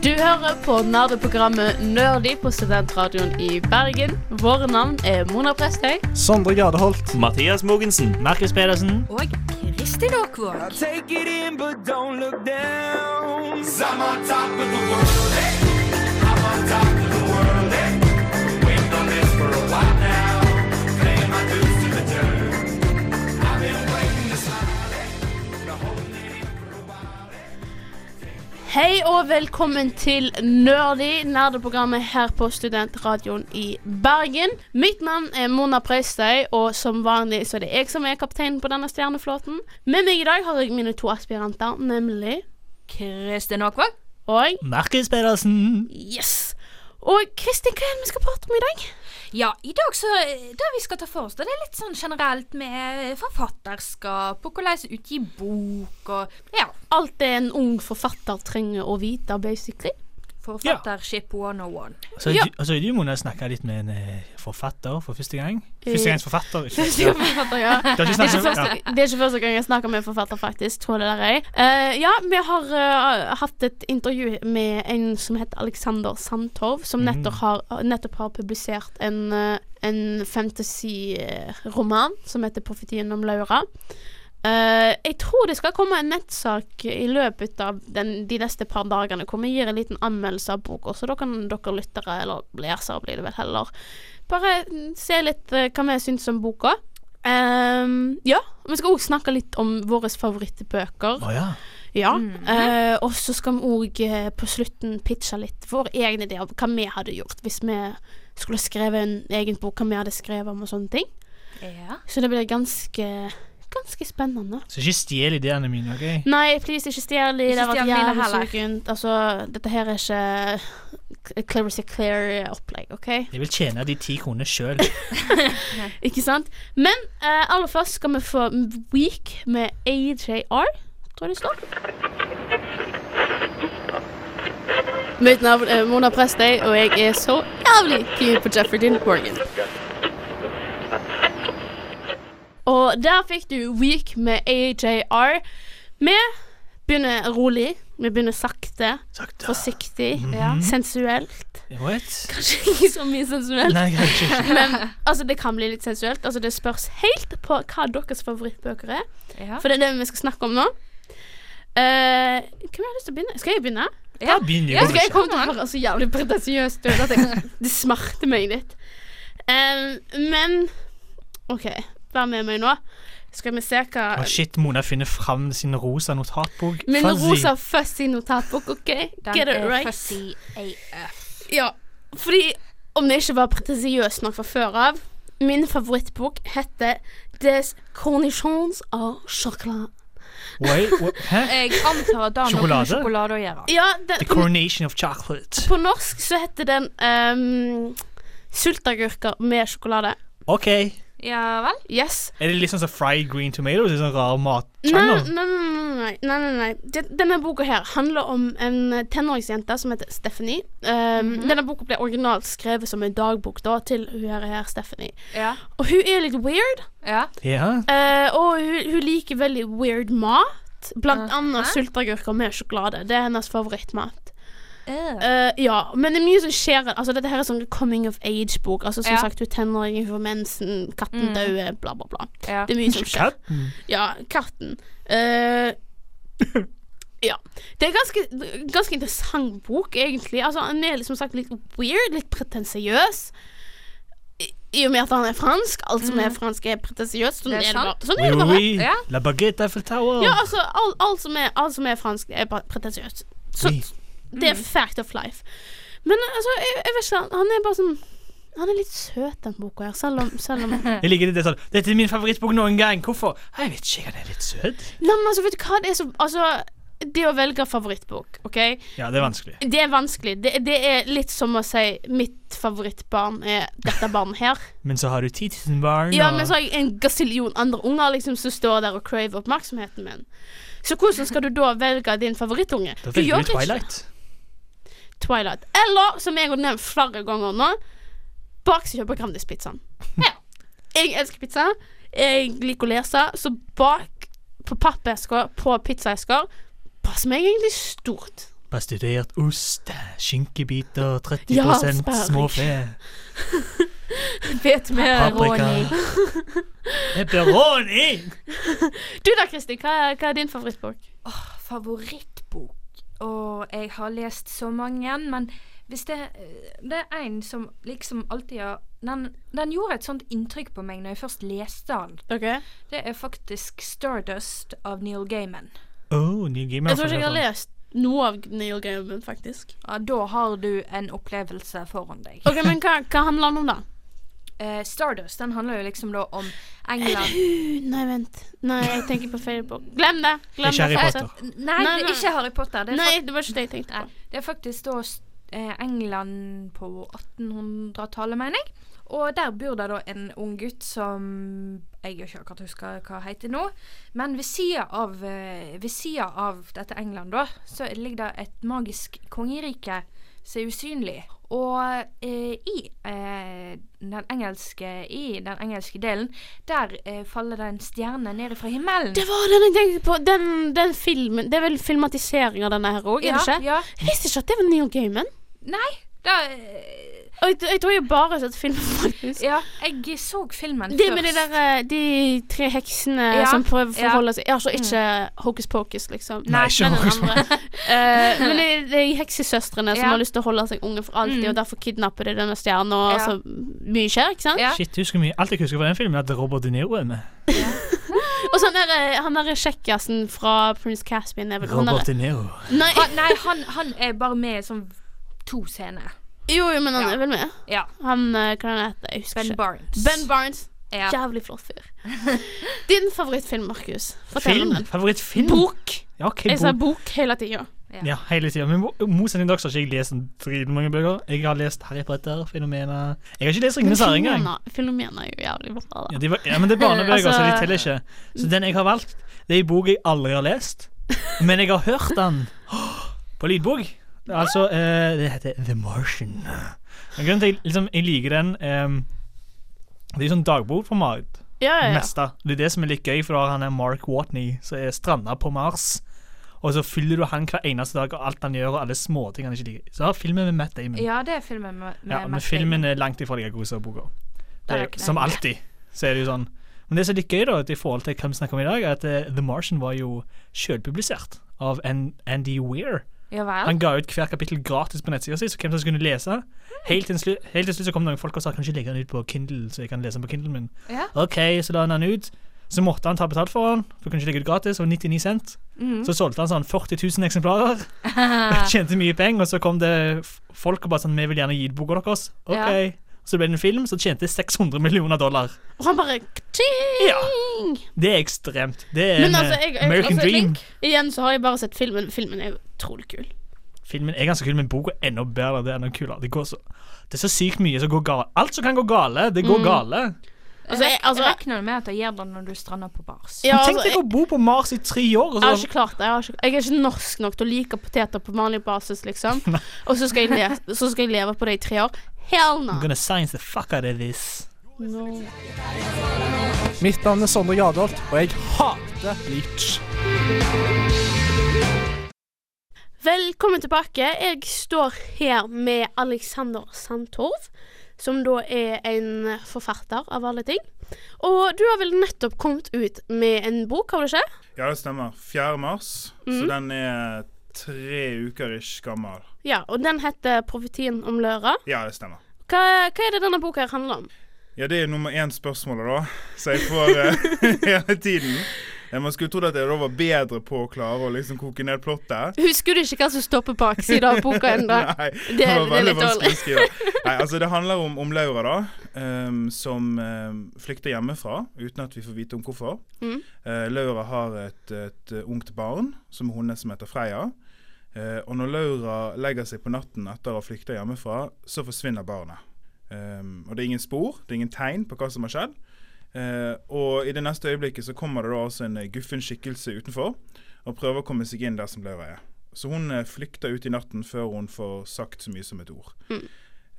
Du hører på nerdeprogrammet Nerdy på Studentradioen i Bergen. Våre navn er Mona Prestøy. Sondre Gardeholt. Mathias Mogensen. Markus Pedersen. Og Kristin Aakvåg. Take it in, but don't look down. Hei og velkommen til Nerdy, nerdeprogrammet her på Studentradioen i Bergen. Mitt navn er Mona Preistøy, og som vanlig så er det jeg som er kapteinen på denne stjerneflåten. Med meg i dag har jeg mine to aspiranter, nemlig Kristin Aakvåg. og Markus Pedersen. Yes! Og Kristin, hva er det vi skal prate om i dag? Ja, i dag så Det vi skal ta for oss, det er litt sånn generelt med forfatterskap og hvordan utgi bok og Ja. Alt det en ung forfatter trenger å vite, basically. Forfattership 101. Så, Ja. du, må så er du, Mona, snakka litt med en eh, forfatter for første gang. Førstegangsforfatter. ikke- Første Ja. forfatter, ja. Ikke Det er, ikke første, det er ikke første gang jeg snakker med en forfatter, faktisk. Tror det der er. Uh, ja, vi har uh, hatt et intervju med en som heter Alexander Sandtorv, som Mm. nettopp, har, nettopp har publisert en, uh, en fantasy-roman som heter 'Profetien om Laura'. Eh, jeg tror det skal komme en nettsak i løpet av den, de neste par dagene hvor vi gir en liten anmeldelse av boka, så da kan dere lyttere, eller lesere blir det vel heller, bare mm, se litt uh, hva vi syns om boka. Ehm, ja, vi skal òg snakke litt om våre favorittbøker. Oh, ja. Ja. Mhm. eh, og så skal vi òg på slutten pitche litt vår egen idé av hva vi hadde gjort hvis vi skulle skrevet en egen bok, hva vi hadde skrevet om og sånne ting. Ja. Så det blir ganske Ganske spennende. Så ikke stjel ideene mine, OK? Nei, please, ikke stjel de. Det har vært jævlig heller. sugent. Altså, dette her er ikke Clarity Clear-opplegg, OK? Jeg vil tjene de ti kronene sjøl. Ikke sant? Men uh, aller først skal vi få Week med AJR, tror jeg det står. Mitt navn er Mona Prestøy, og jeg er så jævlig keen på Jeffrey Dean Morgan. Og der fikk du Week med AJR. Vi begynner rolig. Vi begynner sakte, Sakte. forsiktig, Ja. sensuelt. What? Kanskje ikke så mye sensuelt. Nei. Men altså, det kan bli litt sensuelt. Altså, det spørs helt på hva deres favorittbøker er. ja. For det er det vi skal snakke om nå. Uh, hvem har lyst til å begynne? Skal jeg begynne? Ja, begynn Ja. Skal jeg komme til å være så jævlig pretensiøst ut at jeg, det smerter meg litt. Um, men OK, vær med meg nå. Skal vi se hva Å shit, Mona finner fram sin rosa notatbok. Min Fuzzy. rosa fuzzy notatbok, OK? Den Get it right? fussy AF. Ja, fordi om det ikke var pretensiøst nok fra før av Min favorittbok heter Des Cornichons av chocolat. Wait, what? Hæ? Jeg antar at det har noe med Sjokolade? å gjøre. Ja, The den, coronation of chocolate. på norsk så heter den um, Sultagurker med sjokolade. OK. Ja vel? Yes. Er det litt sånn som fried green tomatoes? Sånn rar matsjanger? nei, nei, nei, nei, nei, nei. Denne boka her handler om en tenåringsjente som heter Stephanie. Um, Denne boka ble originalt skrevet som en dagbok da til hun her, her Stephanie. Ja. Og hun er litt weird. Ja. Ja. Eh, og hun, hun liker veldig weird mat. Blant annet sultagurker med sjokolade. Det er hennes favorittmat. Eh. Eh, ja, men det er mye som skjer. Altså, dette her er sånn coming of age-bok. Altså, som Ja. sagt, hun er tenåring, hun får mensen, katten Mm. dauer, bla, bla, bla. ja. Det er mye som skjer. Katten. Ja, katten. Uh, ja. Det er ganske, ganske interessant bok, egentlig. Altså, Han er liksom sagt litt weird, litt pretensiøs. I- I og med at han er fransk. Alt som er fransk, er pretensiøst. Sånn Det er det sant. bare. Sånn Oui, er det oui, bare. oui. Ja. La baguette Eiffel Tower. Ja, altså, alt alt som, er- alt som er fransk, er pretensiøst. Så Oui. Det er fact of life. Men altså, jeg, jeg vet ikke, han er bare sånn Han er litt søt, den boka her, selv om, selv om Jeg liker det, det sånn Dette er min favorittbok noen gang. Hvorfor? Jeg vet ikke, han er litt søt. men altså, vet du hva, det er så Altså, det å velge favorittbok, OK? Ja, det er vanskelig. Det er vanskelig. Det, det er litt som å si mitt favorittbarn er dette barnet her. Men så har du 10 000 barn. Ja, men så har jeg en gasillion andre unger liksom som står der og crave oppmerksomheten min. Så hvordan skal du da velge din favorittunge? Da Du velger gjør Twilight. ikke Twilight. Eller, som jeg har nevnt flere ganger nå, baksida på Grandis-pizzaen. Ja. Jeg elsker pizza. Jeg liker å lese, så bak på pappesker på pizzaesker passer meg egentlig stort. Pasteurisert ost, skinkebiter, 30 Ja, småfe, Vet paprika Ronny. Pepperoni! Du da, Kristin. Hva, hva er din favorittbok? Favorittbok. Og jeg har lest så mange, men hvis det, det er en som liksom alltid har den, den gjorde et sånt inntrykk på meg når jeg først leste den. Okay. Det er faktisk Stardust av Neil Gaiman. Oh, Neil Gaiman. Jeg tror ikke jeg har lest noe av Neil Gaiman, faktisk. Ja, da har du en opplevelse foran deg. Ok, Men hva, hva handler den om, da? Eh, Stardust den handler jo liksom da om England nei, vent. Nei, jeg tenker på feil bok. Glem det. Glem Ikke Harry. Potter. Nei, Nei, det er nei. ikke Harry Potter. Det er, Nei, det var ikke det jeg tenkte på. det er faktisk da eh, England på 1800-tallet, mener jeg. Og der bor det da en ung gutt som jeg ikke akkurat husker hva heter nå. Men ved sida av, eh, ved sida av dette England, da, så ligger det et magisk kongerike som er usynlig. Og eh, i, eh, den engelske, i den engelske delen, der eh, faller det en stjerne ned fra himmelen. Det var den jeg tenkte på. Den, den filmen Det er vel filmatisering av denne her òg, er det ikke? Ja. Jeg visste ikke at det var Neil Gaiman. Nei, da eh, Og jeg, jeg tror jeg bare har sett filmen, faktisk. Ja, jeg så filmen Det først. med de der eh, De tre heksene Ja, som prøver å ja. Mm. forholde seg Altså ikke Hocus Pocus, liksom. Nei, ikke men hokus pokus. Eh, men det er de heksesøstrene som Ja. har lyst til å holde seg unge for alltid, Mm. og derfor kidnapper de denne stjerna, og Ja. så mye skjer, ikke sant? Ja. Shit, husker mye. Alt jeg husker fra den filmen, er at Robert De Niro er med. Og så han der, eh, han der kjekkasen fra Prince Caspian er vel Robert De Niro. Nei, Han, nei, han, han er bare med i sånn to scener. jo, jo, men han Ja. er vel med. Ja. Han, kan hva han heter Jeg husker Ben ikke. Barnes. Ben Barnes. Ja. Jævlig flott fyr. Din favorittfilm, Markus? Fortell Film? om den. Favorittfilm? Bok. Ja, ok, Jeg sa bok. bok hele tida. Ja, hele tida. Men mo- i dag så har ikke jeg lest dritmange bøker. Jeg har lest Harry Potter, Fenomena Jeg har ikke lest Ringenes herre engang. Filomena er jo jævlig bra. Ja, var, ja, men det er barnebøker, Altså- så de teller ikke. Så den jeg har valgt, det er en bok jeg aldri har lest. Men jeg har hørt den på lydbok. Altså eh, Det heter The Martian. Men Grunnen til at jeg, liksom, jeg liker den ehm, Det er jo sånn dagbokformat. Ja, ja, ja. Mesta. Det er det som er litt gøy, for da har han er Mark Watney, som er stranda på Mars. Og så fyller du han hver eneste dag, og alt han gjør, og alle småting han ikke liker. Så har filmen med Matt Damon. Ja, det er filmen med, med Ja, men filmen er langt ifra like god som boka. Som alltid, så er det jo sånn. Men det som er litt gøy, da, i forhold til hva vi snakker om i dag, er at uh, The Martian var jo selvpublisert av An Andy Weir. Ja? Han ga ut hver kapittel gratis på nettsida si, så hvem som skulle lese. Helt til, slu helt til slutt så kom noen folk og sa kan ikke legge den ut på Kindle, så jeg kan lese den på Kindle min. Ja. Ok, så la han den ut. Så måtte han ta betalt for den, for kunne ikke legge ut gratis, og 99 cent. Mm. Så solgte han sånn 40 000 eksemplarer. Tjente mye penger, og så kom det folk og bare sånn Vi vil gjerne gi ut boka deres. Ok. Ja. Så ble det en film som tjente 600 millioner dollar. Og han bare Ka-ching! Det er ekstremt. Det er Men en altså, eh, jeg- jeg- American altså, Dream. Igjen så har jeg bare sett filmen. Filmen er utrolig kul. Filmen er ganske kul, men boka er enda bedre. Det er enda kulere. Det, går så, det er så sykt mye som går galt. Alt som kan gå gale, det går Mm. gale. Altså, jeg- altså- Regner du med at jeg gjør det når du strander på Mars? Ja, altså, Tenk deg jeg, å bo på Mars i tre år. Og jeg har ikke klart det. Jeg, har ikke, jeg er ikke norsk nok til å like poteter på vanlig basis, liksom. Og så skal, jeg le, så skal jeg leve på det i tre år. Hell no. I'm gonna science the fuck out of this. no. Mitt navn er Sondre Jadolt og jeg hater Bleach. Velkommen tilbake. Jeg står her med Alexander Sandtorv, som da er en forfatter av alle ting. Og du har vel nettopp kommet ut med en bok, har du ikke? Ja, det stemmer. 4. mars. Så Mhm. den er tre uker ish gammel. Ja, og den heter 'Profetien om løra'. Ja, det stemmer. Hva, hva er det denne boka her handler om? Ja, det er nummer én spørsmålet, da. Så jeg får eh, hele tiden. Man skulle trodd at jeg da var bedre på å klare å liksom koke ned plottet. Husker du ikke hva som står på baksida av boka ennå? Nei, Det, det er- var er veldig vanskelig å skrive. Nei, altså Det handler om, om Laura, da. Um, som um, flykter hjemmefra uten at vi får vite om hvorfor. Mm. Uh, Laura har et, et ungt barn, som hun hennes, som heter Freya. Eh, og når Laura legger seg på natten etter å ha flykta hjemmefra, så forsvinner barnet. Eh, og det er ingen spor, det er ingen tegn på hva som har skjedd. Eh, og i det neste øyeblikket så kommer det da altså en eh, guffen skikkelse utenfor og prøver å komme seg inn der som Laura er. Så hun eh, flykter ut i natten før hun får sagt så mye som et ord. Mm.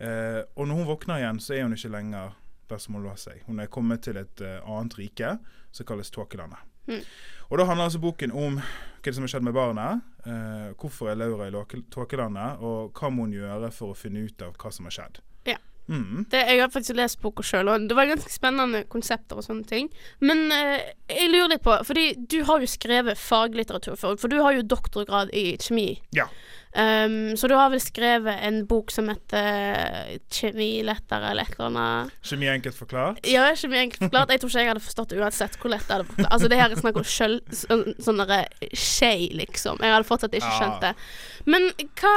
Eh, og når hun våkner igjen, så er hun ikke lenger der som hun lå seg. Hun er kommet til et annet rike som kalles Tåkelandet. Mm. Og da handler altså boken om hva som har skjedd med barnet, eh, hvorfor er Laura i Tåkelandet, og hva må hun gjøre for å finne ut av hva som har skjedd. Mm. Det, jeg har faktisk lest boka sjøl, og det var ganske spennende konsepter og sånne ting. Men eh, jeg lurer litt på Fordi du har jo skrevet faglitteratur før, for du har jo doktorgrad i kjemi. Ja. Um, så du har vel skrevet en bok som heter 'Kjemi lettere' eller et eller annet? Kjemi enkelt forklart. Ja, kjemi enkelt forklart. Jeg tror ikke jeg hadde forstått det uansett hvor lett det hadde forklart. Altså, det her er snakk om sjøl... Sånn, sånn skje, liksom. Jeg hadde fortsatt ikke skjønt det. Men hva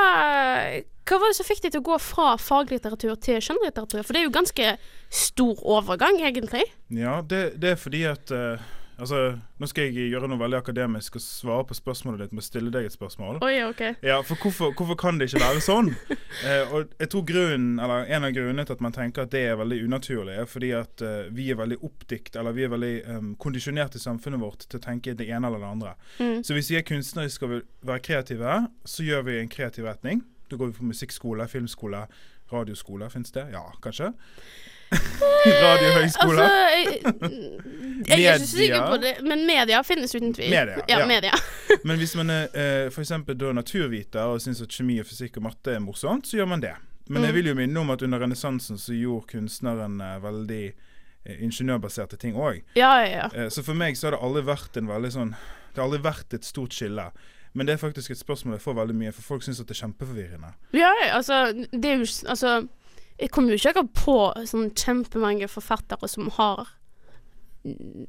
hva var det som fikk deg til å gå fra faglitteratur til skjønnlitteratur? For det er jo ganske stor overgang, egentlig. Ja, det, det er fordi at uh, Altså, nå skal jeg gjøre noe veldig akademisk og svare på spørsmålet ditt med å stille deg et spørsmål. Oi, ok. Ja, for hvorfor, hvorfor kan det ikke være sånn? uh, og jeg tror grunnen, eller En av grunnene til at man tenker at det er veldig unaturlig, er fordi at uh, vi er veldig oppdikt, eller vi er veldig um, kondisjonert i samfunnet vårt til å tenke det ene eller det andre. Mm. Så hvis vi er kunstneriske og vil være kreative, så gjør vi en kreativ retning. Da går vi på musikkskole, filmskole, radioskole. Fins det? Ja, kanskje? Radiohøgskole. Altså, jeg, jeg er ikke sikker på det, men media finnes uten tvil. Media, ja. ja. media. Men hvis man er eh, da naturviter og syns at kjemi og fysikk og matte er morsomt, så gjør man det. Men Mm. jeg vil jo minne om at under renessansen så gjorde kunstneren eh, veldig eh, ingeniørbaserte ting òg. Ja, ja, ja. Eh, så for meg så har det aldri vært en veldig sånn Det har aldri vært et stort skille. Men det er faktisk et spørsmål jeg får veldig mye, for folk syns at det er kjempeforvirrende. Ja, altså, det er jo Altså, jeg kommer jo ikke akkurat på sånn kjempemange forfattere som har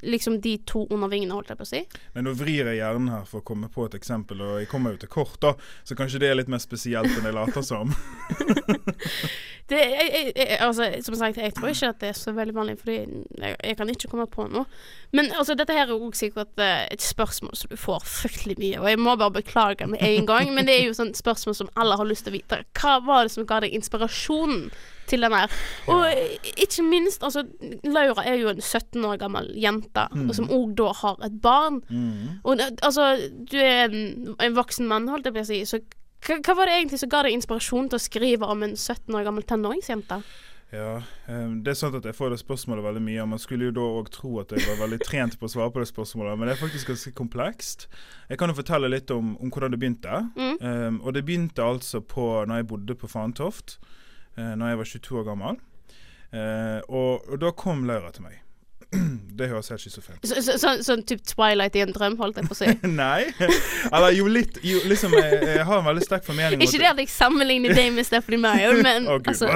liksom de to under vingene, holdt jeg på å si. Men nå vrir jeg hjernen her for å komme på et eksempel, og jeg kommer jo til kort, da, så kanskje det er litt mer spesielt enn jeg later som. Det, jeg, jeg, altså, som sagt, jeg tror ikke at det er så veldig vanlig, for jeg, jeg kan ikke komme på noe. Men altså, dette her er også sikkert eh, et spørsmål som du får fryktelig mye, og jeg må bare beklage med en gang, men det er jo sånn spørsmål som alle har lyst til å vite. Hva var det som ga deg inspirasjonen til den her? Og eh, ikke minst, altså, Laura er jo en 17 år gammel jente, Mm. som òg da har et barn. Og altså, du er en, en voksen mann, holdt jeg på å si, så hva, hva var det egentlig som ga deg inspirasjon til å skrive om en 17 år gammel tenåringsjente? Ja, eh, det er sant at jeg får det spørsmålet veldig mye, og man skulle jo da òg tro at jeg var veldig trent på å svare på det spørsmålet, men det er faktisk ganske komplekst. Jeg kan jo fortelle litt om, om hvordan det begynte. Mm. Um, og det begynte altså på når jeg bodde på Fantoft, uh, når jeg var 22 år gammel. Eh, og, og da kom Laura til meg. det høres helt schizofrent ut. Så, så, sånn sånn type Twilight i en drøm, holdt jeg på å si. Nei. Eller jo litt jo, liksom, jeg, jeg har en veldig sterk formening Ikke det at jeg sammenligner deg med Stephanie Meyer, men Gud. altså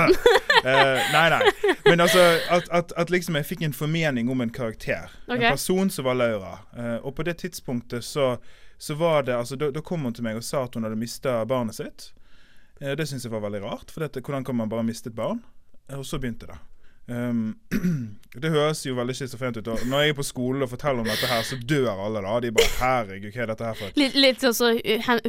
Eh, nei, nei. Men altså at, at, at liksom jeg fikk en formening om en karakter. Okay. En person som var Laura. Eh, og på det tidspunktet så, så var det altså, da, da kom hun til meg og sa at hun hadde mista barnet sitt. Eh, det syns jeg var veldig rart, for dette, hvordan kan man bare miste et barn? Og så begynte det. Um, det høres jo veldig schizofrent ut. Og når jeg er på skolen og forteller om dette her, så dør alle da. De bare 'herregud, hva er dette her for Litt, litt sånn som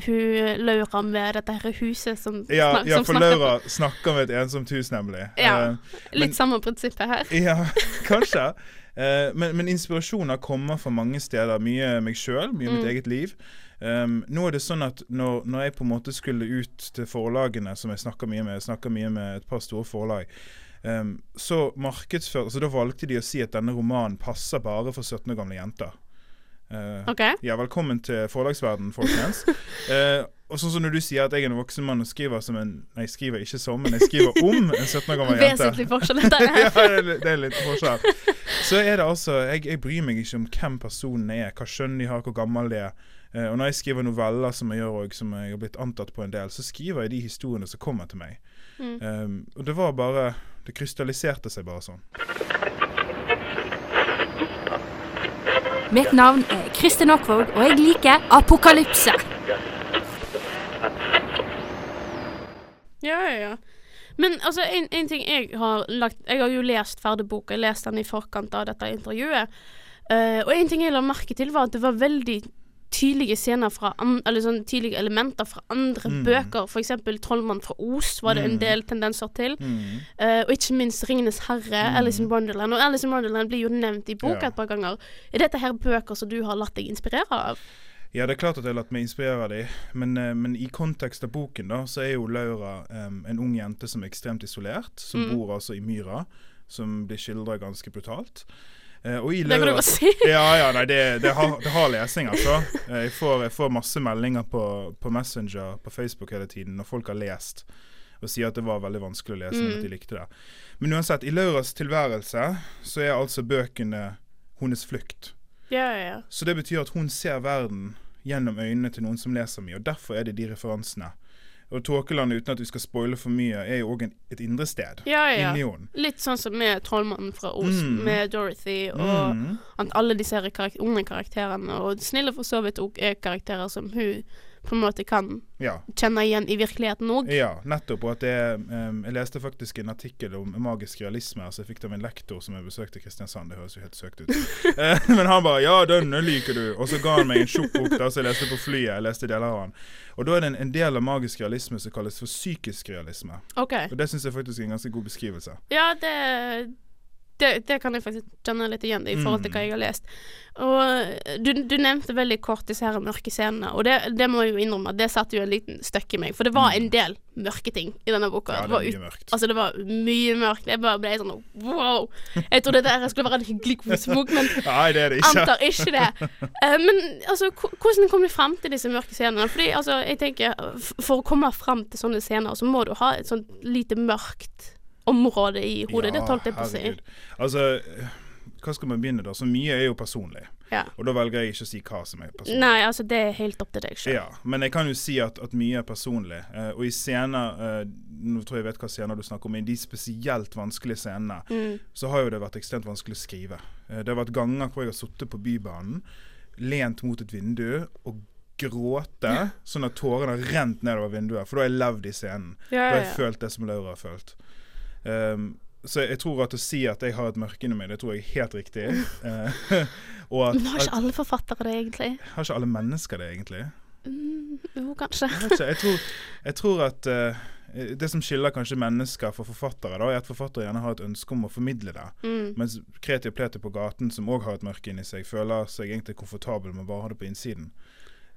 hun Laura med dette her huset som, Ja, snak- ja som for Laura snakker med et ensomt hus, nemlig. Ja. uh, Litt men- samme prinsippet her. Ja, kanskje. Uh, men, men inspirasjoner kommer fra mange steder. Mye meg sjøl, mye mitt Mm. eget liv. Um, nå er det sånn at når, når jeg på en måte skulle ut til forlagene, som jeg snakker mye med, jeg snakker mye med et par store forlag, um, så markedsførte altså da valgte de å si at denne romanen passer bare for 17 år gamle jenter. Uh, OK? ja, velkommen til forlagsverdenen, folkens. uh, og sånn som når du sier at jeg er en voksen mann og skriver som en Nei, jeg skriver ikke som, men jeg skriver om en 17 år gammel jente. Vesentlig forskjell dette her. ja, det er, det er litt forskjell. Så er det altså jeg, jeg bryr meg ikke om hvem personen er, hva skjønn de har, hvor gammel de er. Eh, og når jeg skriver noveller, som jeg gjør og som jeg har blitt antatt på en del, så skriver jeg de historiene som kommer til meg. Mm. Um, og det var bare Det krystalliserte seg bare sånn. Mitt navn er Kristin Aakvåg, og jeg liker apokalypse. Ja, ja, ja. Men altså, en, en ting jeg har lagt Jeg har jo lest ferdig boka, jeg leste den i forkant av dette intervjuet. Uh, og en ting jeg la merke til, var at det var veldig tydelige scener fra Eller sånn tydelige elementer fra andre Mm. bøker. Eksempel 'Trollmann fra Os' var det en Mm. del tendenser til. Mm. Uh, og ikke minst 'Ringenes herre', Mm. Alice in Wonderland. Og Alice in Wonderland blir jo nevnt i boka Ja. et par ganger. Er dette her bøker som du har latt deg inspirere av? Ja, det er klart at jeg har latt meg inspirere av dem, men, eh, men i kontekst av boken da, så er jo Laura um, en ung jente som er ekstremt isolert, som Mm. bor altså i myra, som blir skildra ganske brutalt. Eh, og i Det kan du bare si. ja, ja, nei, det, det, har, det har lesing, altså. Eh, Jeg får, jeg får masse meldinger på, på Messenger på Facebook hele tiden når folk har lest og sier at det var veldig vanskelig å lese, men at de likte det. Men uansett, i Lauras tilværelse så er altså bøkene hennes flukt. Ja, ja, ja. Så det betyr at hun ser verden gjennom øynene til noen som leser mye, og derfor er det de referansene. Og Tåkeland, uten at vi skal spoile for mye, er jo òg et indre sted ja, ja. inni henne. Litt sånn som med Trollmannen fra Os, Mm. med Dorothy, og Mm. alle disse karakter unge karakterene, og snille for så vidt òg, er karakterer som hun på en måte kan Ja. kjenne igjen i virkeligheten òg. Ja, nettopp. Og at det um, Jeg leste faktisk en artikkel om magisk realisme. Altså Jeg fikk det av en lektor som jeg besøkte i Kristiansand. Det høres jo helt søkt ut. uh, Men han bare 'Ja, denne liker du'. Og så ga han meg en tjukk bok der som jeg leste på flyet. Jeg leste deler av han. Og da er det en, en del av magisk realisme som kalles for psykisk realisme. Okay. Og det syns jeg faktisk er en ganske god beskrivelse. Ja, det, det Det kan jeg faktisk kjenne litt igjen i forhold til Mm. hva jeg har lest. Og du, du nevnte veldig kort disse her mørke scenene, og det, det må jeg jo innrømme at det satte jo en liten støkk i meg. For det var en del mørke ting i denne boka. Mm. Ja, det var mye mørkt. Altså, det var mye mørkt. Jeg bare ble sånn wow. Jeg trodde dette skulle være en hyggelig kosebok, men Nei, det er det ikke. antar ikke det. Uh, men altså, hvordan kom du frem til disse mørke scenene? Fordi altså, jeg tenker, For å komme frem til sånne scener, så må du ha et sånt lite mørkt område i hodet. det holdt jeg på å si. Altså, hva skal man begynne da? Så mye er jo personlig. Ja. Og da velger jeg ikke å si hva som er personlig. Nei, altså, det er helt opp til deg sjøl. Ja, men jeg kan jo si at, at mye er personlig. Uh, og i scener uh, Nå tror jeg vet hva scener du snakker om. I de spesielt vanskelige scenene Mm. så har jo det vært ekstremt vanskelig å skrive. Uh, det har vært ganger hvor jeg har sittet på Bybanen, lent mot et vindu og gråte sånn at tårene har rent nedover vinduet. For da har jeg levd i scenen. Ja, Da har jeg følt det som Laura har følt. Um, så jeg tror at å si at jeg har et mørke inni meg, det tror jeg er helt riktig. Eh, og at, Men har ikke alle forfattere det, egentlig? Har ikke alle mennesker det, egentlig? Mm, jo, kanskje. Jeg ikke. Jeg tror, jeg tror at uh, det som skiller kanskje mennesker fra forfattere, da, er at forfattere gjerne har et ønske om å formidle det. Mm. Mens kreti og pleti på gaten, som òg har et mørke inni seg, føler seg egentlig komfortabel med å bare ha det på innsiden.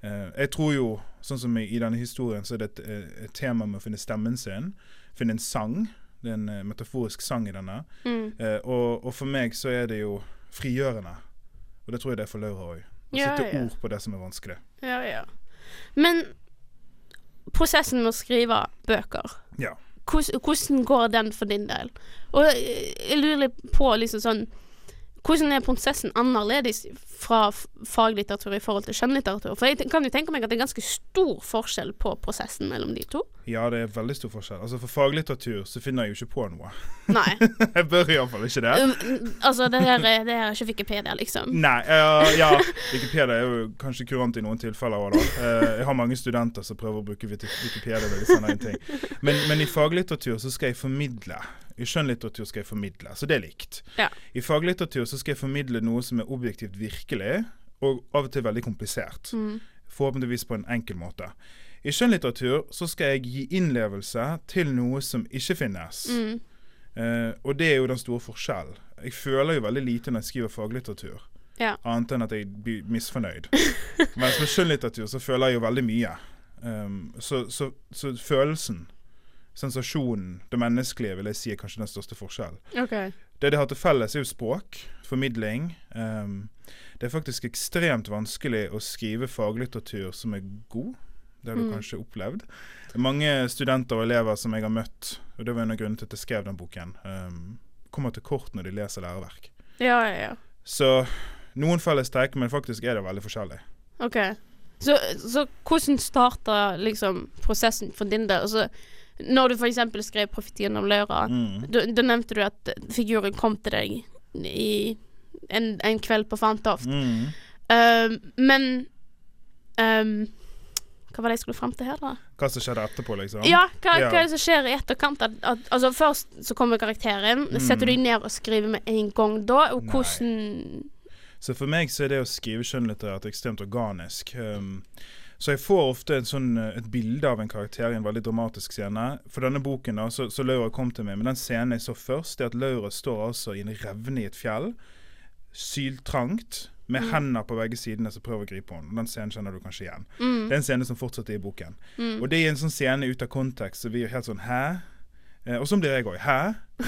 Uh, jeg tror jo, sånn som i, i denne historien, så er det et, et tema med å finne stemmen sin. Finne en sang. Det er en eh, metaforisk sang i denne. Mm. Eh, og, og for meg så er det jo frigjørende. Og det tror jeg det er for Laura òg. Å Ja, sette ja. ord på det som er vanskelig. Ja, ja. Men prosessen med å skrive bøker, Ja. hvordan, hvordan går den for din del? Og eh, jeg lurer litt på liksom sånn Hvordan er prosessen annerledes fra faglitteratur i forhold til skjønnlitteratur? For jeg kan jo tenke meg at det er ganske stor forskjell på prosessen mellom de to. ja, det er veldig stor forskjell. Altså For faglitteratur så finner jeg jo ikke på noe. Nei. jeg bør iallfall ikke det. Um, altså, det her, er- det her er ikke Wikipedia, liksom. Nei, uh, ja, Wikipedia er jo kanskje kurant i noen tilfeller òg, da. Uh, jeg har mange studenter som prøver å bruke Wiki- Wikipedia når de sender inn ting. Men, men i faglitteratur så skal jeg formidle. I skjønnlitteratur skal jeg formidle, så det er likt. Ja. I faglitteratur så skal jeg formidle noe som er objektivt virkelig, og av og til veldig komplisert. Mm. Forhåpentligvis på en enkel måte. I skjønnlitteratur så skal jeg gi innlevelse til noe som ikke finnes. Mm. Eh, og det er jo den store forskjellen. Jeg føler jo veldig lite når jeg skriver faglitteratur. Ja. Annet enn at jeg blir misfornøyd. Mens med skjønnlitteratur så føler jeg jo veldig mye. Um, så, så, så følelsen, sensasjonen, det menneskelige vil jeg si er kanskje den største forskjellen. Okay. Det de har til felles, er jo språk, formidling. Um, det er faktisk ekstremt vanskelig å skrive faglitteratur som er god. Det har du Mm. kanskje opplevd. Mange studenter og elever som jeg har møtt, og det var en av grunnene til at jeg skrev den boken, um, kommer til kort når de leser læreverk. Ja, ja, ja. Så noen fellestrekk, men faktisk er det veldig forskjellig. OK. Så, så hvordan starta liksom prosessen for din del? Altså, når du f.eks. skrev 'Profetien om Laura', Mm. da, nevnte du at figuren kom til deg i en, en kveld på Fantoft. Mm. Um, men um, Hva var det jeg skulle fram til her, da? Hva som skjedde etterpå, liksom? Ja, hva, Ja. hva er det som skjer i etterkant? At, at, altså Først så kommer karakteren. Mm. Setter du deg ned og skriver med en gang da? Og Nei. hvordan Så for meg så er det å skrive skjønnlitterært ekstremt organisk. Um, så jeg får ofte en sånn, eh, et bilde av en karakter i en veldig dramatisk scene. For denne boken da, så, så Laura kom til meg, men den scenen jeg så først, det er at Laura står altså i en revne i et fjell, syltrangt, med Mm. hender på begge sidene som prøver å gripe henne. Den scenen kjenner du kanskje igjen. mm, Det er en scene som fortsetter i boken. mm. Og det er en sånn scene ut av kontekst, så vi er helt sånn Hæ? Eh, og sånn blir jeg òg. Hæ?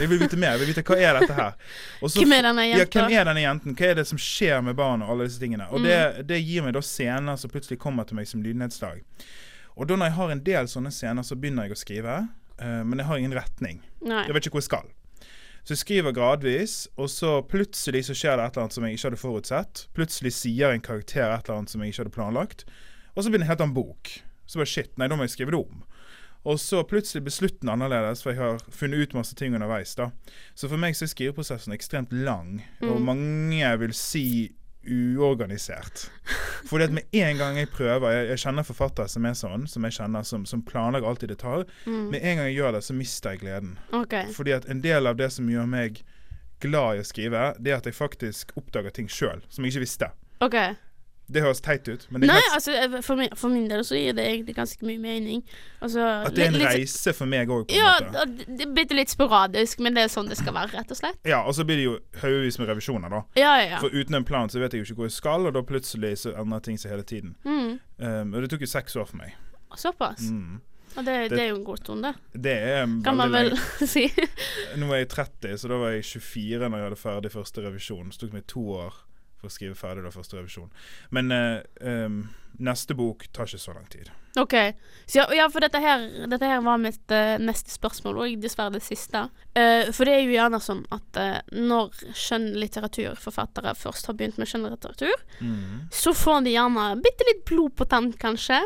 Jeg vil vite mer. Jeg vil vite hva er dette her. Også, Hvem er denne ja, hvem er denne jenten? Hva er det som skjer med barn og alle disse tingene? Og det, det gir meg da scener som plutselig kommer til meg som lydnedslag. Og da når jeg har en del sånne scener, så begynner jeg å skrive, eh, men jeg har ingen retning. Nei. Jeg vet ikke hvor jeg skal. Så jeg skriver gradvis, og så plutselig så skjer det et eller annet som jeg ikke hadde forutsett. Plutselig sier en karakter et eller annet som jeg ikke hadde planlagt. Og så begynner en helt annen bok. Så bare shit, nei, da må jeg skrive det om. Og så plutselig blir slutten annerledes, for jeg har funnet ut masse ting underveis. da. Så for meg så er skriveprosessen ekstremt lang, og mange vil si uorganisert. Fordi at med en gang jeg prøver Jeg, jeg kjenner forfattere som er sånn, som jeg kjenner som, som planlegger alt i detalj. Med en gang jeg gjør det, så mister jeg gleden. Okay. Fordi at en del av det som gjør meg glad i å skrive, det er at jeg faktisk oppdager ting sjøl som jeg ikke visste. ok Det høres teit ut, men Nei, altså for min, for min del så gir det egentlig ganske mye mening. Altså at det er en litt- reise for meg òg, på en Ja, måte. det blir litt sporadisk, men det er sånn det skal være, rett og slett. Ja, og så blir det jo haugevis med revisjoner, da. Ja, ja, ja. For uten en plan så vet jeg jo ikke hvor jeg skal, og da plutselig så endrer ting seg hele tiden. Mm, Um, og det tok jo seks år for meg. såpass. Mm. Og det, Det- det er jo en god stund, det. Det er Kan man vel si. Nå er jeg 30, så da var jeg 24 når jeg hadde ferdig første revisjon. Så tok det meg to år for å skrive ferdig da første revisjon. Men uh, um, neste bok tar ikke så lang tid. OK. Så ja, ja, for dette her, dette her var mitt uh, neste spørsmål, og dessverre det siste. Uh, for det er jo gjerne sånn at når skjønnlitteraturforfattere først har begynt med skjønnlitteratur, Mm. så får de gjerne bitte litt blod på tann, kanskje,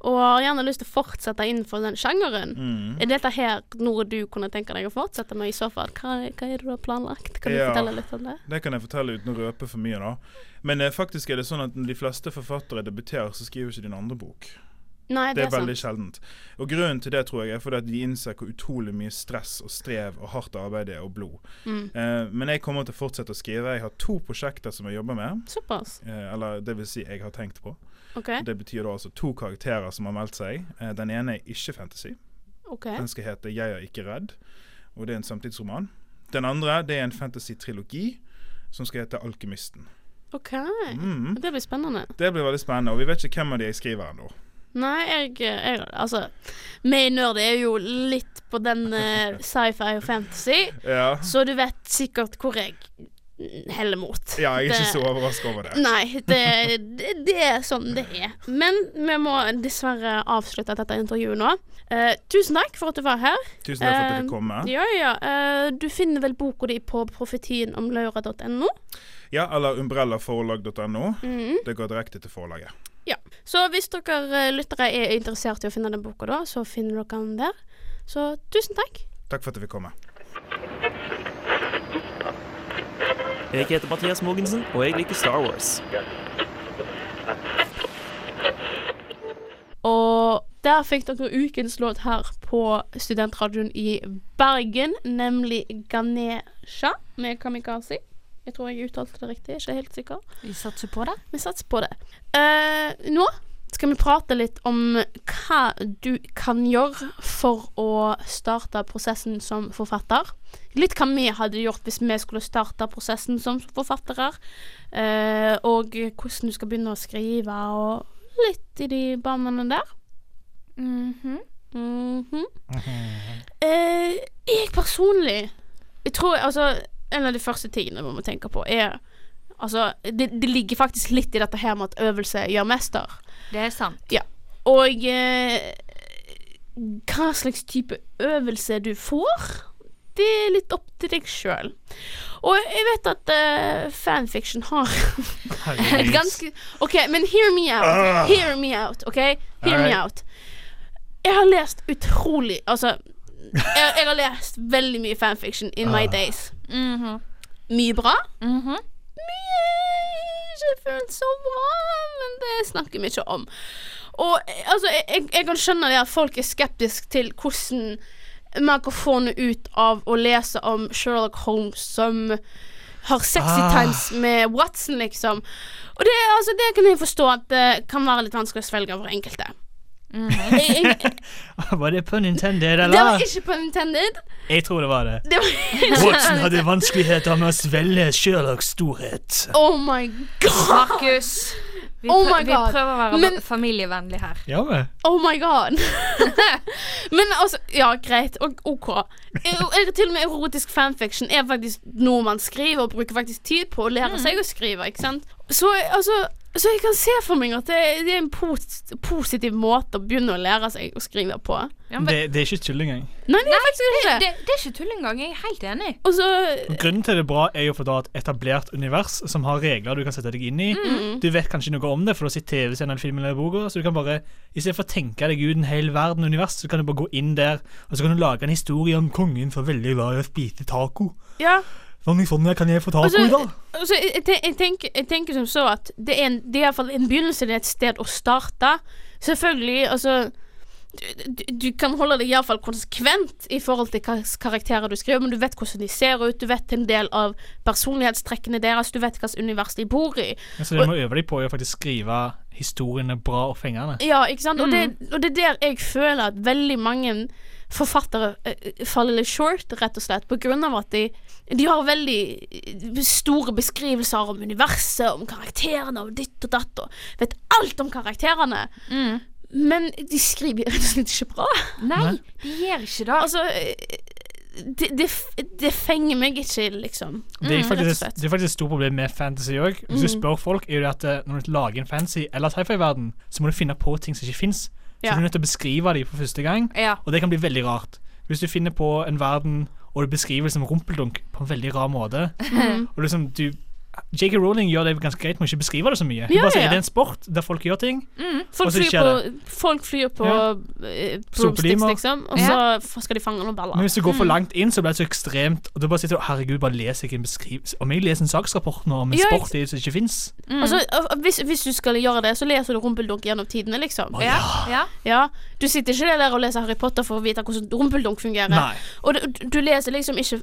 og har gjerne lyst til å fortsette innenfor den sjangeren. Mm. Er dette her noe du kunne tenke deg å fortsette med i så fall? Hva, hva er det du har planlagt? Kan du Ja. fortelle litt om det? Det kan jeg fortelle uten å røpe for mye, da. Men eh, faktisk er det sånn at når de fleste forfattere debuterer, så skriver ikke de en andre bok. Nei, Det det er veldig sant. sjeldent. Og grunnen til det tror jeg er fordi at de innser hvor utrolig mye stress og strev og hardt arbeid det er, og blod. Mm. Eh, men jeg kommer til å fortsette å skrive. Jeg har to prosjekter som jeg jobber med. Såpass. Eh, eller det vil si jeg har tenkt på. OK. Det betyr da altså to karakterer som har meldt seg. Eh, den ene er ikke fantasy. Okay. Den skal hete 'Jeg er ikke redd', og det er en samtidsroman. Den andre det er en fantasy-trilogi som skal hete 'Alkymisten'. OK. Mm. Det blir spennende. Det blir veldig spennende, og vi vet ikke hvem av de jeg skriver ennå. Nei, jeg, jeg Altså, meg Nerd er jo litt på den uh, sci-fi og fantasy, Ja. så du vet sikkert hvor jeg heller mot. ja, jeg er ikke så overraska over det. Nei, det, det, det er sånn det er. Men vi må dessverre avslutte dette intervjuet nå. Uh, tusen takk for at du var her. Tusen takk for at jeg Eh, fikk komme. Ja, ja. Uh, du finner vel boka di på profetienomlaura.no. Ja, eller umbrellaforlag.no. Mhm. Det går direkte til forlaget. Ja. Så hvis dere eh, lyttere er interessert i å finne den boka, da, så finner dere den der. Så tusen takk. Takk for at du fikk komme. Jeg heter Mathias Mogensen, og jeg liker Star Wars. Og der fikk dere ukens låt her på studentradioen i Bergen, nemlig Ganesha med Kamikaze. Jeg tror jeg uttalte det riktig, ikke helt sikker. Vi satser på det. Vi satser på det. Eh, nå skal vi prate litt om hva du kan gjøre for å starte prosessen som forfatter. Litt hva vi hadde gjort hvis vi skulle starte prosessen som forfattere. eh, og hvordan du skal begynne å skrive, og litt i de banene der. Mhm. Mhm. Eh, jeg personlig Jeg tror altså En av de første tingene vi må tenke på, er Altså, det, det ligger faktisk litt i dette her med at øvelse gjør mester. Det er sant. Og eh, hva slags type øvelse du får, det er litt opp til deg sjøl. Og jeg vet at eh, fanfiction har et ganske OK, men hear me out. Hear me out, OK? Hear me out. Jeg har lest utrolig Altså, jeg, jeg har lest veldig mye fanfiction in my days. days. -hmm. Mye bra. Mhm. Mye ikke følt så bra, men det snakker vi ikke om. Og altså, jeg, jeg, jeg kan skjønne det at folk er skeptiske til hvordan man kan få noe ut av å lese om Sherlock Holmes som har sexy Ah. times med Watson, liksom. Og det, altså, det kan jeg forstå at det kan være litt vanskelig å svelge for enkelte. Jeg, jeg, Var det pun intended, det var ikke pun intended. Jeg tror det var det. Det var Watson hadde vanskeligheter med å svelge Sherlocks storhet. Oh my god! Markus. Vi, Oh vi prøver å være Men- familievennlig her. Ja, men. Oh my god. Men altså, ja, greit. Og, OK. Jeg, til og med erotisk fanfiction er faktisk noe man skriver og bruker faktisk tid på å lære seg å skrive, ikke sant. Så altså så jeg kan se for meg at det, det er en pos positiv måte å begynne å lære seg å skrive på. Ja, men, Det, det er ikke tull engang. Nei, det er faktisk ikke det, det. er ikke tull engang. Jeg er helt enig. Og så Grunnen til det er bra, er jo for da et etablert univers som har regler du kan sette deg inn i. mm, Du vet kanskje noe om det, for du har sett TV-serien eller filmen eller boka. Så du kan bare, istedenfor å tenke deg ut en hel verden univers, så kan du bare gå inn der, og så kan du lage en historie om kongen som er veldig glad i å spise taco. Ja. Sånn, sånn kan jeg få ta Altså, i dag. Altså, jeg, jeg, ten- jeg, tenker, jeg tenker som så at det er, en, det er i hvert fall en begynnelse, det er et sted å starte. Selvfølgelig, altså du, du, kan holde deg iallfall konsekvent i forhold til hva karakterer du skriver, men du vet hvordan de ser ut, du vet en del av personlighetstrekkene deres, du vet hvilket univers de bor i. Så det må øve deg på å faktisk skrive historiene bra og fengende. Ja, ikke sant? Og, det, og det er der jeg føler at veldig mange forfattere eh, faller litt short, rett og slett, på grunn av at de, de har veldig eh, store beskrivelser om universet, om karakterene om ditt og datt, og vet alt om karakterene. Men de skriver rett og slett ikke bra. Nei, de gjør ikke det. Altså eh, det, det, det fenger meg ikke, liksom. Det er, Mm, faktisk, det er faktisk et stort problem med fantasy òg. Hvis du spør folk, er det at når du lager en fantasy eller sci-fi-verden, så må du finne på ting som ikke fins. Så Ja. du er nødt til å beskrive dem for første gang, Ja. og det kan bli veldig rart. Hvis du finner på en verden og du beskriver det som rumpeldunk på en veldig rar måte, Mm. og liksom du J.K. Rowling gjør det ganske greit med å ikke beskrive det så mye. Ja, bare sier ja. det er en sport der folk gjør ting. Folk flyr på, folk flyr på Ja. eh, broomsticks, Sopelimer. liksom, og så skal de fange noen baller. Men hvis du går for langt inn, så blir det så ekstremt. Og du bare sitter og herregud, bare leser jeg en beskrivelse Om jeg leser en saksrapport nå om en Ja, sport som ikke fins Altså, øh, hvis, hvis du skal gjøre det, så leser du Rumpeldunk gjennom tidene, liksom. Oh, Ja. ja. Ja, Du sitter ikke der og leser Harry Potter for å vite hvordan Rumpeldunk fungerer. Nei. Og du, du leser liksom ikke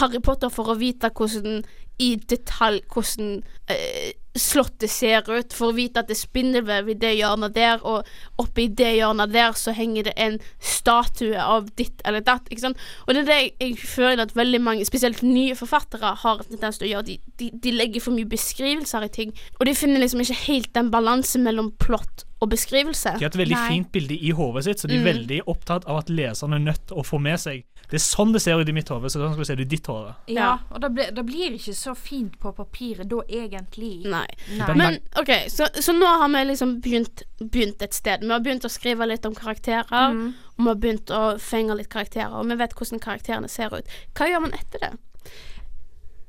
Harry Potter for å vite hvordan i detalj hvordan eh, slottet ser ut, for å vite at det er spindelvev i det hjørnet der, og oppe i det hjørnet der så henger det en statue av ditt eller datt. Ikke sant? Og det er det jeg, jeg føler at veldig mange, spesielt nye forfattere, har en tendens til å gjøre. De, de, de legger for mye beskrivelser i ting, og de finner liksom ikke helt den balansen mellom plott og beskrivelse. De har et veldig Nei. fint bilde i hodet sitt, så de er Mm. veldig opptatt av at leserne er nødt til å få med seg. Det er sånn det ser ut i mitt hode, så sånn skal du se det i ditt hode. Ja, og da blir, det ikke så fint på papiret da, egentlig. Nei. Nei. Men OK, så, så nå har vi liksom begynt, begynt et sted. Vi har begynt å skrive litt om karakterer, Mm. og vi har begynt å fenge litt karakterer, og vi vet hvordan karakterene ser ut. Hva gjør man etter det?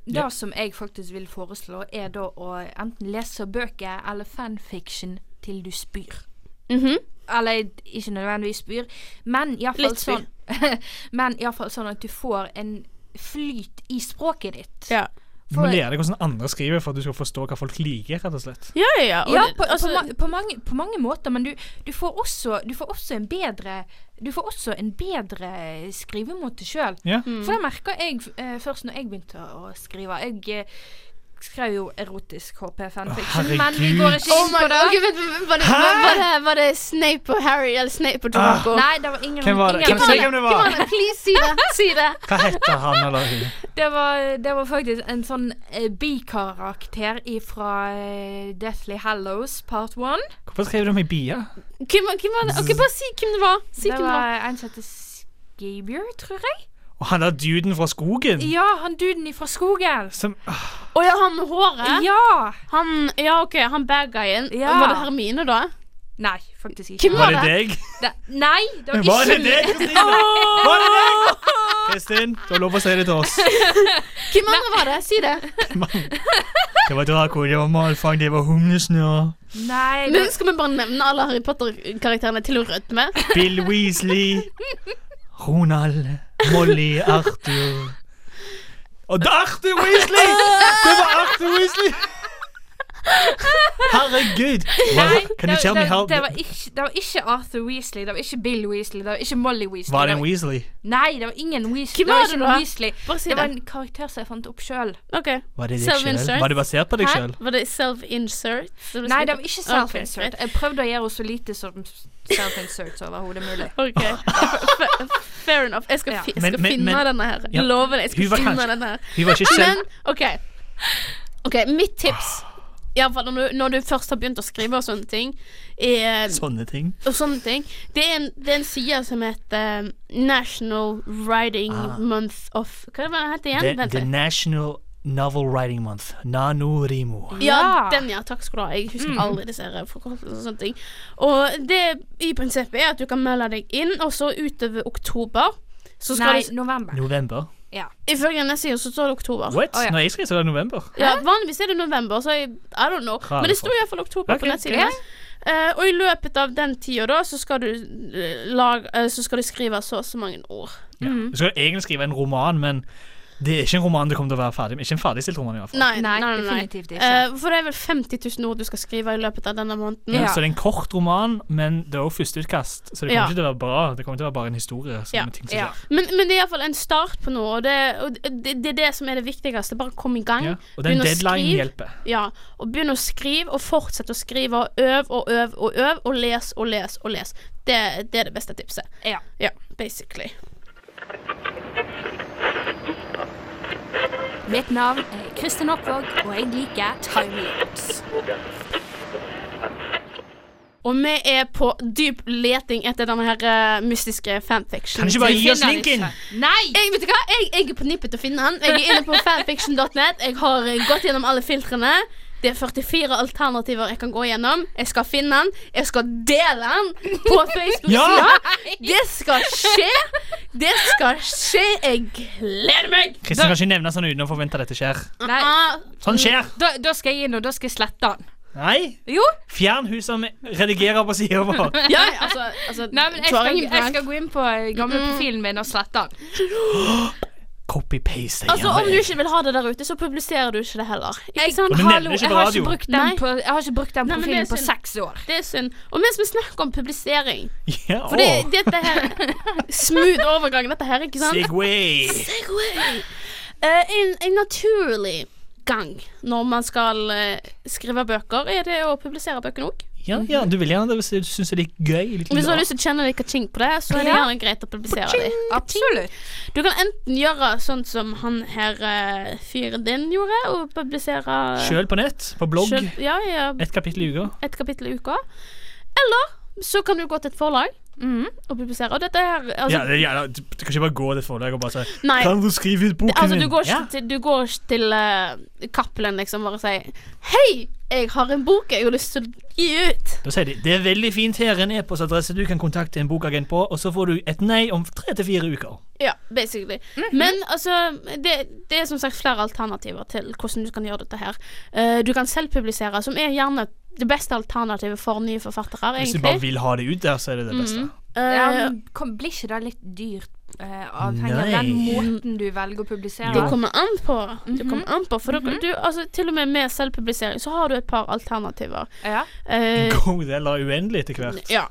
Det som jeg faktisk vil foreslå, er da å enten lese bøker eller fanfiction til du spyr. Mhm. Eller ikke nødvendigvis spyr, men iallfall sånn Men iallfall sånn at du får en flyt i språket ditt. Ja. Du må lære deg hvordan andre skriver for at du skal forstå hva folk liker, rett og slett. Ja, ja, ja. og Ja, på, altså, på, ma på, mange, på mange måter, men du, du, får også, du får også en bedre Du får også en bedre skrivemåte sjøl. Ja. Mm. For det merka jeg eh, først når jeg begynte å skrive. Jeg eh, skrev jo erotisk HP-fanfiction, men vi går ikke Oh inn på det. Vent, vent, var, det, var, var, det, var det Snape og Harry eller Snape og Draco? Nei, det var ingen Hvem var det? ingen Kan du av si hvem det var? an, please, si det. Si det. Hva heter han eller hun? Det var, det var faktisk en sånn uh, bikarakter fra uh, Deathly Hallows part one. Hvorfor skrev du om i bia? Hvem, hvem var det? Ok, bare si hvem det var. Si det hvem var. var en som heter Skabier, tror jeg. Og han der duden fra skogen? Ja, han duden fra skogen. Som, ah, Å ja, han med håret? Ja! Han, ja, ok, han bad guyen. Ja. Var det Hermine, da? Nei, faktisk ikke. Hvem var var det det? deg? Da, nei, det var, Var det deg, Kristine? Var det deg? Kristin, du har lov å si det til oss. Hvem andre var det? Si det. Det var Draco, det var Malfang, det var Humlesnurr. Nei, Men skal vi bare nevne alle Harry Potter-karakterene til å rødme? Bill Weasley, Ronald, Molly, Arthur Og det er Arthur Weasley! Det var Arthur Weasley! Herregud! nei Can you det, tell me det, how det, var ikke, det var ikke Arthur Weasley, det var ikke Bill Weasley, det var ikke Molly Weasley. Var det en Weasley? Nei, det var ingen Weasley. Hvem var det det var Weasley. Bare si Det var en karakter som jeg fant opp sjøl. Okay. Var? Var det basert på deg sjøl? Var det self-insert? Nei, det var ikke self-insert. Jeg prøvde å gjøre henne så lite som self-insert som overhodet mulig. Okay. Fair enough. Jeg skal, Ja. fi jeg skal men- finne men- denne her. Ja. Lover det. Jeg skal finne kanskje- denne her. Hun var ikke selv Men OK. Ok, Mitt tips Iallfall når, du- når du først har begynt å skrive og sånne ting. Er, Sånne ting. og sånne ting. Det er en, det er en side som heter National Writing Ah. Month of Hva heter det det igjen? The, Vent the litt. National Novel Writing Month. Nanorimo. Ja, Ja. den, ja. Takk skal du ha. Jeg husker Mm. aldri disse her forkortelsene og sånne ting. Og det i prinsippet er at du kan melde deg inn, og så utover oktober så skal Nei, du november. November. Ifølge nettsiden så står det oktober. What? Oh, ja. Når jeg skrev, så var det november. Ja, Vanligvis er det november, så jeg, I don't know. Men det står folk. iallfall oktober okay. på nettsidene. Uh, og i løpet av den tida da, så skal du uh, lag, uh, Så skal du skrive så og så mange ord. Ja. Mm. Du skal egentlig skrive en roman, men det er ikke en roman du kommer til å være ferdig med. Ikke en ferdigstilt roman, i hvert fall. Nei, Nei, nei, nei, definitivt ikke. Uh, for det er vel 50 000 ord du skal skrive i løpet av denne måneden. Ja. Så det er en kort roman, men det er også førsteutkast, så det kommer Ja. ikke til å være bra. Det kommer til å være bare en historie. Som Ja. ting som Ja. Men, men det er iallfall en start på noe, og, det, og det, det er det som er det viktigste. Bare kom i gang. Ja. Og den deadline skrive. hjelper. Ja, og begynn å skrive, og fortsett å skrive, og øv og øv og øv, og les og les og les. Det, det er det beste tipset. Ja. Ja, basically. Mitt navn er Kristin Oppvåg, og jeg liker timelapse. Og vi er på dyp leting etter denne her eh, mystiske fanfiction. Kan du ikke bare gi oss linken? Nei! jeg, vet du hva? Jeg, jeg er på nippet til å finne den. Jeg er inne på fanfiction.net. Jeg har eh, gått gjennom alle filtrene. Det er 44 alternativer jeg kan gå gjennom. Jeg skal finne den. Jeg skal dele den på Facebook-sida. Det skal skje. Det skal skje. Jeg gleder meg. Kristin kan ikke nevne sånn uten å forvente at dette skjer. Nei. Sånn skjer. Da, da skal jeg inn, og da skal jeg slette den. Nei. Jo. Fjern hun som redigerer på sida vår. ja, altså, altså Nei, men jeg skal, jeg skal gå inn på gamle profilen min og slette den. Copy-paste. Altså, Om du ikke vil ha det der ute, så publiserer du ikke det heller. Ikke sant? Men hallo, ikke jeg har ikke brukt den, på, jeg har ikke brukt den profilen Nei, på seks år. Det er synd. Og mens vi snakker om publisering Ja, For det, dette her Smooth overgang, dette her, ikke sant? Segway. Segway. Eh, en, en naturlig gang når man skal uh, skrive bøker, er det å publisere bøkene òg. Ja, ja, du vil gjerne det hvis du syns det er litt gøy. Litt Hvis du har lyst til å kjenne litt kaching på det, så er det gjerne greit å publisere det. Absolutt. Du kan enten gjøre sånn som han her eh, fyren din gjorde, og publisere Sjøl på nett, på blogg. selv- Ja, ja, Et kapittel i uka. et kapittel i uka. Eller så kan du gå til et forlag Mm, og publisere. Og dette her altså, Ja, det, ja, du, du kan ikke bare gå til et forlag og bare si Nei. Kan du skrive ut boken Altså, du min? går ikke ja. til, du går ikke til uh, Cappelen liksom bare og sier Hei, jeg har en bok jeg har lyst til å gi ut. Da sier de det er veldig fint her en e-postadresse du kan kontakte en bokagent på, og så får du et nei om tre til fire uker. Ja, basically. Men altså, det, det er som sagt flere alternativer til hvordan du kan gjøre dette her. Uh, du kan selvpublisere, som er gjerne det beste alternativet for nye forfattere, Hvis du bare vil ha det ut der, så er det det beste. Mhm. Ja, Eh, men kom, blir ikke det litt dyrt, eh, avhengig av den måten du velger å publisere? det kommer an på. Det Mhm. kommer an på For dere- du, altså, til og med med selvpublisering så har du et par alternativer. Ja. Eh, God av uendelig etter hvert. ja.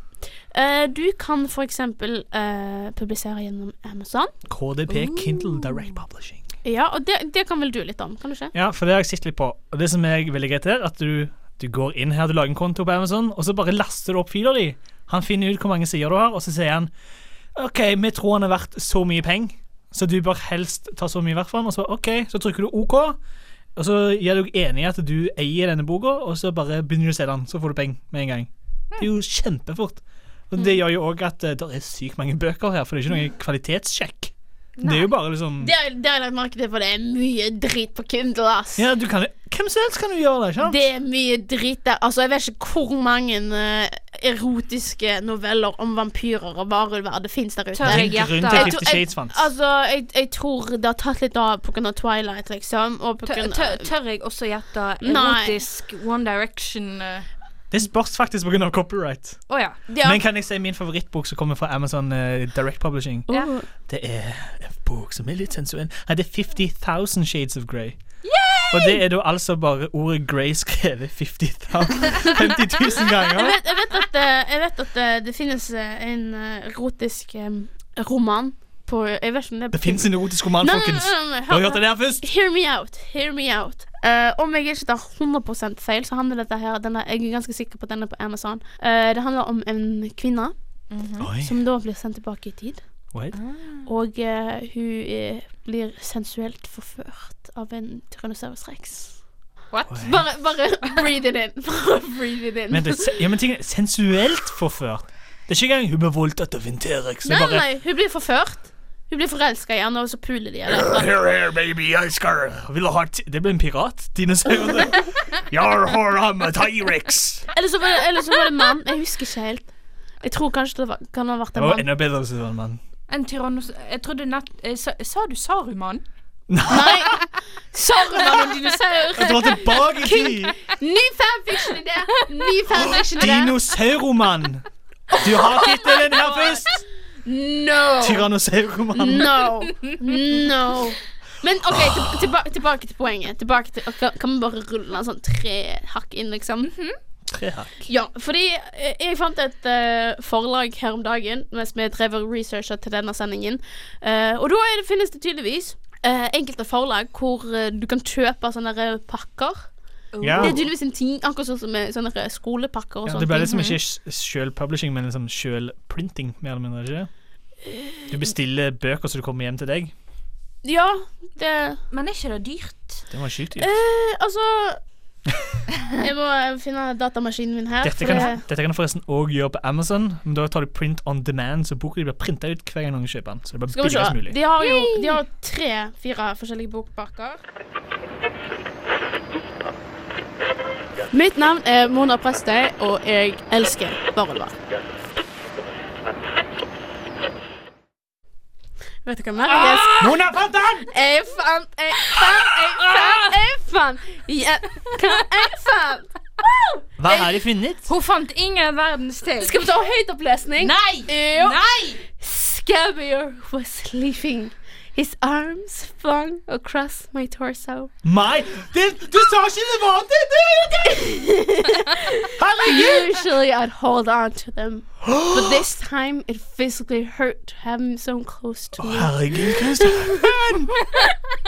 Eh, du kan eksempel eh, publisere gjennom Amazon. KDP Kindle Direct Publishing. Ja, og det, det kan vel du litt om, kan du ikke? Ja, for det har jeg sett litt på. Og det som er veldig greit er at du, du går inn her, du lager en konto på Amazon, og så bare laster du opp filer di. Han finner ut hvor mange sider du har, og så sier han OK, vi tror han er verdt så mye penger, så du bør helst ta så mye verdt for han. Og så OK, så trykker du OK, og så gir du enig i at du eier denne boka, og så bare begynner du å se den, så får du penger med en gang. Det er jo kjempefort. Og det gjør jo òg at eh, det er sykt mange bøker her, for det er ikke noen kvalitetssjekk. Det er jo bare liksom Det har jeg lagt merke til, for det er mye drit på Kindle, ass. Ja, du kan Hvem som helst kan jo gjøre det, ikke sant? Det er mye drit der. Altså, jeg vet ikke hvor mange eh, erotiske noveller om vampyrer og varulver det fins der ute. Tør jeg Det er en grunn Jeg tror- Fifty Shades fant. Altså, jeg, jeg tror det har tatt litt av pga. Twilight, liksom. Og på Tør, grunn tør, av tør jeg også gjette Nei. erotisk One Direction eh, Det spørs faktisk pga. copyright. Å ja. ja. Men kan jeg si min favorittbok som kommer fra Amazon eh, Direct Publishing? Ja. Det er bok som er litt sensuell. Nei, det er 50,000 Shades of Grey. Og det er da altså bare ordet Grey skrevet 50,000 50 000 Jeg ganger. vet, jeg vet at, eh, jeg vet at eh, det finnes eh, en erotisk roman på Jeg vet ikke om det er på Det fins en erotisk roman, Nei, folkens. nei, nei, Du har hør- hørt det der først? Hear me out. Hear me out. Uh, om jeg ikke tar 100 feil, så handler dette her denne, Jeg er ganske sikker på at den er på Amazon. Uh, det handler om en kvinne Oi, som da blir sendt tilbake i tid. Wait. Og eh, hun eh, blir sensuelt forført av en Tyrannosaurus rex. What? Bare, bare breathe it in. Bare breathe it in. Men, det, ja, men ting sensuelt forført. Det er ikke engang hun blir voldtatt av en T-rex. Nei, bare nei, hun blir forført. Hun blir forelska i han, og så puler de. henne. Here, here, baby, I skal Vil ha Det ble en pirat. Dinosaur. Yar, har, I'm a T-rex. eller, så var det, eller så var det mann. Jeg husker ikke helt. Jeg tror kanskje det var, kan ha vært en mann. enda bedre hvis det var en mann. En tyrannos... Jeg trodde nett... eh, Sa, sa du Saruman? Nei, Saruman og dinosaur. Jeg var tilbake i tid. Ny fanfiction-idé! Ny fanfiction-idé. Dinosauroman. Du har tittelen her først. No. Tyrannosauroman. No. No. Men OK, til, tilba tilbake til poenget. Tilbake til, kan, kan vi bare rulle en sånn tre hakk inn, liksom? Tre hakk. Ja, fordi eh, jeg fant et uh, forlag her om dagen mens vi drev og researcha til denne sendingen. uh, og da er det, finnes det tydeligvis uh, enkelte forlag hvor du kan kjøpe sånne pakker. Ja. Det er tydeligvis en ting, akkurat sånn som sånne skolepakker og Ja, sånne det ble bare liksom ikke sjøl-publishing, men liksom sjølprinting, mer eller mindre. ikke? Du bestiller bøker så det kommer hjem til deg. Ja, det Men er ikke det dyrt? Det var sjukt dyrt. eh, Altså Jeg må eh, finne datamaskinen min her. Dette kan, det- dette kan du forresten òg gjøre på Amazon, men da tar du print on demand, så boka blir printa ut hver gang noen kjøper den. Så det blir Skal vi billigst se. mulig. De har jo de har tre-fire forskjellige bokpakker. Mitt navn er Mona Prestøy, og jeg elsker Barelva. Vet du hva mer jeg elsker? Mona fant den! Jeg fant, jeg fant, jeg fant, jeg fant. Ja, hva jeg fant? Hva har de funnet? Hun fant ingen verdens ting. Skal vi ta høytopplesning? Nei! Jo. Nei! Scabier was sleeping. His arms flung across my torso. My Det, du sa ikke det var det! det er jo det! Herregud! Usually I'd hold on to them, but this time it physically hurt to have him so close to me. Herregud, Kristian.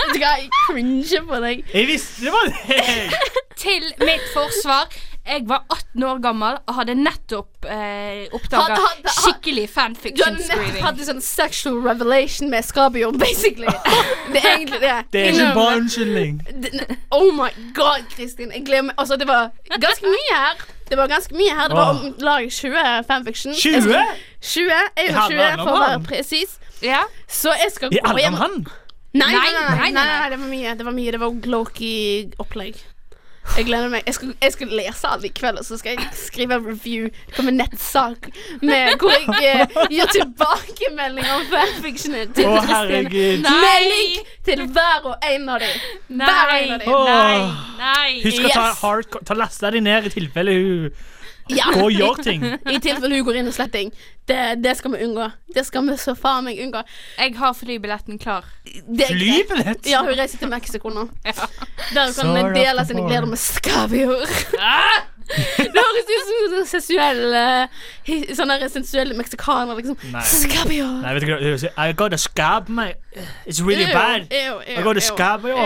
Du hva, jeg cringer på deg. Jeg visste det var deg! Til mitt forsvar. Jeg var 18 år gammel og hadde nettopp eh, oppdaga Had- had- had- skikkelig Du fanfiction hadde nettopp screening. hatt en sånn sexual revelation med Skabio, basically. Det er egentlig det. Det er ikke bare unnskyldning. Det- Oh my god, Kristin. Jeg gleder meg. Altså, det var ganske mye her. Det var ganske mye her. Det var om lag 20 fanfiction. 20? Jeg skal- 20? Jeg er I jo 20, for å være presis. Ja. Så jeg skal I gå alle hjem mann? Nei, nei, Nei, nei, nei, nei, nei, nei, det var mye. Det var mye, det var Loki-opplegg. Jeg gleder meg. Jeg skal, jeg skal lese alle i kveld, og så skal jeg skrive en review. Det kommer en nettsak med hvor jeg eh, gir tilbakemeldinger om fanfictionen til Å, herregud. Med link til hver og en av dem. Hver Nei, en av dem. Åh. nei, nei. Husk å ta, Yes. hard, ta laste di ned i tilfelle hun Ja. Gå og gjør ting. I tilfelle hun går inn og sletter ting. Det, det skal vi unngå. Det skal vi så faen meg unngå. Jeg har flybilletten klar. Det. Flybillett? Ja, hun reiser til Mexico nå. Der hun kan hun dele sine gleder med skavior. Det høres ut som en sensuell eh, hi- Sånn der sensuell meksikaner, liksom. Nei. Skavior. Nei, vet du hva? I got a scab, mate. It's really bad. Ew, ew, I got a ew, scab, ew.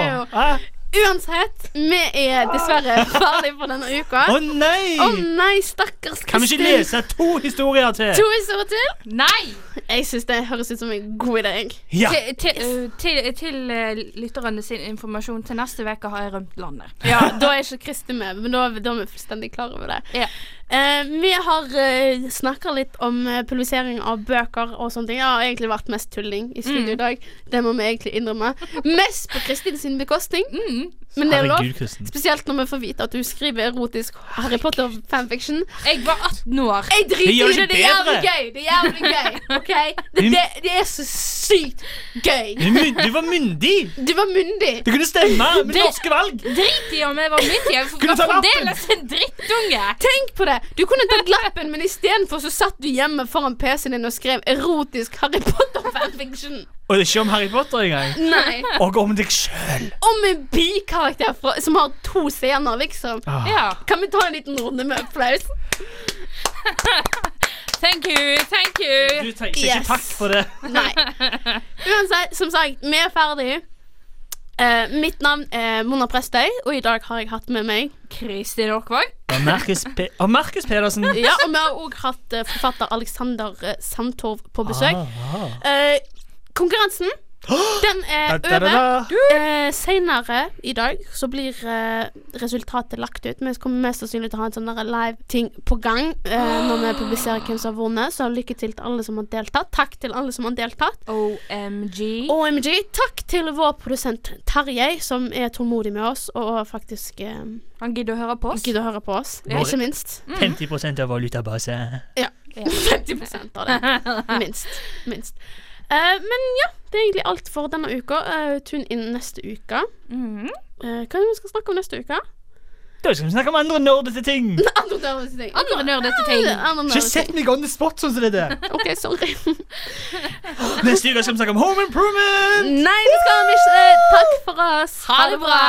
Uansett, vi er dessverre ferdig for denne uka. Å nei! Å nei! nei, stakkars Kan vi ikke lese to historier til? To historier til? Nei! Jeg syns det høres ut som en god idé. jeg. Ja. Til, til, uh, til, til uh, lytterne sin informasjon, til neste uke har jeg rømt landet. Ja, Da er ikke Kristin med, men da, da er vi fullstendig klar over det. Ja. Uh, vi har uh, snakka litt om uh, publisering av bøker og sånne ting. Det har egentlig vært mest tulling i studio i dag. Det må vi egentlig innrømme. Mest på Kristin sin bekostning, Mm. Mhm. Men det er lov. Spesielt når vi får vite at du skriver erotisk Harry Potter-fanfiction. Jeg var 18 år. Jeg driter i det det, er jævlig gøy. Det er jævlig gøy, Okay? Det, det, det er så sykt gøy. Du, var myndig! Du var myndig. Du kunne stemme med Det- norske valg! Drit i om jeg var myndig. Jeg var fremdeles en drittunge. Tenk på det! Du kunne tatt lappen, men istedenfor så satt du hjemme foran PC-en din og skrev erotisk Harry Potter-fanfiction. Og det er ikke om Harry Potter engang. Nei. Og om deg sjøl. Om en bikarakter fra, som har to scener, liksom. Ah. Ja. Kan vi ta en liten runde med applaus? Thank you, thank you. Du trenger Yes. ikke takk for det. Nei. Uansett, som sagt, vi er ferdige. Uh, mitt navn er Mona Prestøy, og i dag har jeg hatt med meg Kristin Aakvåg. Og Markus, Pe og Markus Pedersen. Ja, og vi har òg hatt uh, forfatter Alexander eh, Sandtorv på besøk. Ah, ah. Uh, konkurransen Den er over. Eh, Senere i dag så blir eh, resultatet lagt ut. Vi kommer mest sannsynlig til å ha en sånn live-ting på gang eh, når vi publiserer hvem som har vunnet. Så lykke til til alle som har deltatt. Takk til alle som har deltatt. OMG. OMG, takk til vår produsent Tarjei, som er tålmodig med oss og faktisk Han gidder å høre på oss. gidder å høre på oss. ja. Ikke minst. 50% av valutabase. Ja. 50 av det. Minst. Minst. Eh, men ja, det er egentlig alt for denne uka. Uh, tune inn neste uke. Mhm. Eh, hva er det vi skal snakke om neste uke? Da skal vi snakke om andre nerdete ting. Andre nerdete ting. Andre nerdete ting. Ikke sett meg on the spot sånn som det der. OK, sorry. Neste uke skal vi snakke om Home Improvement. Nei, det skal vi ikke. Takk for oss. Ha det bra.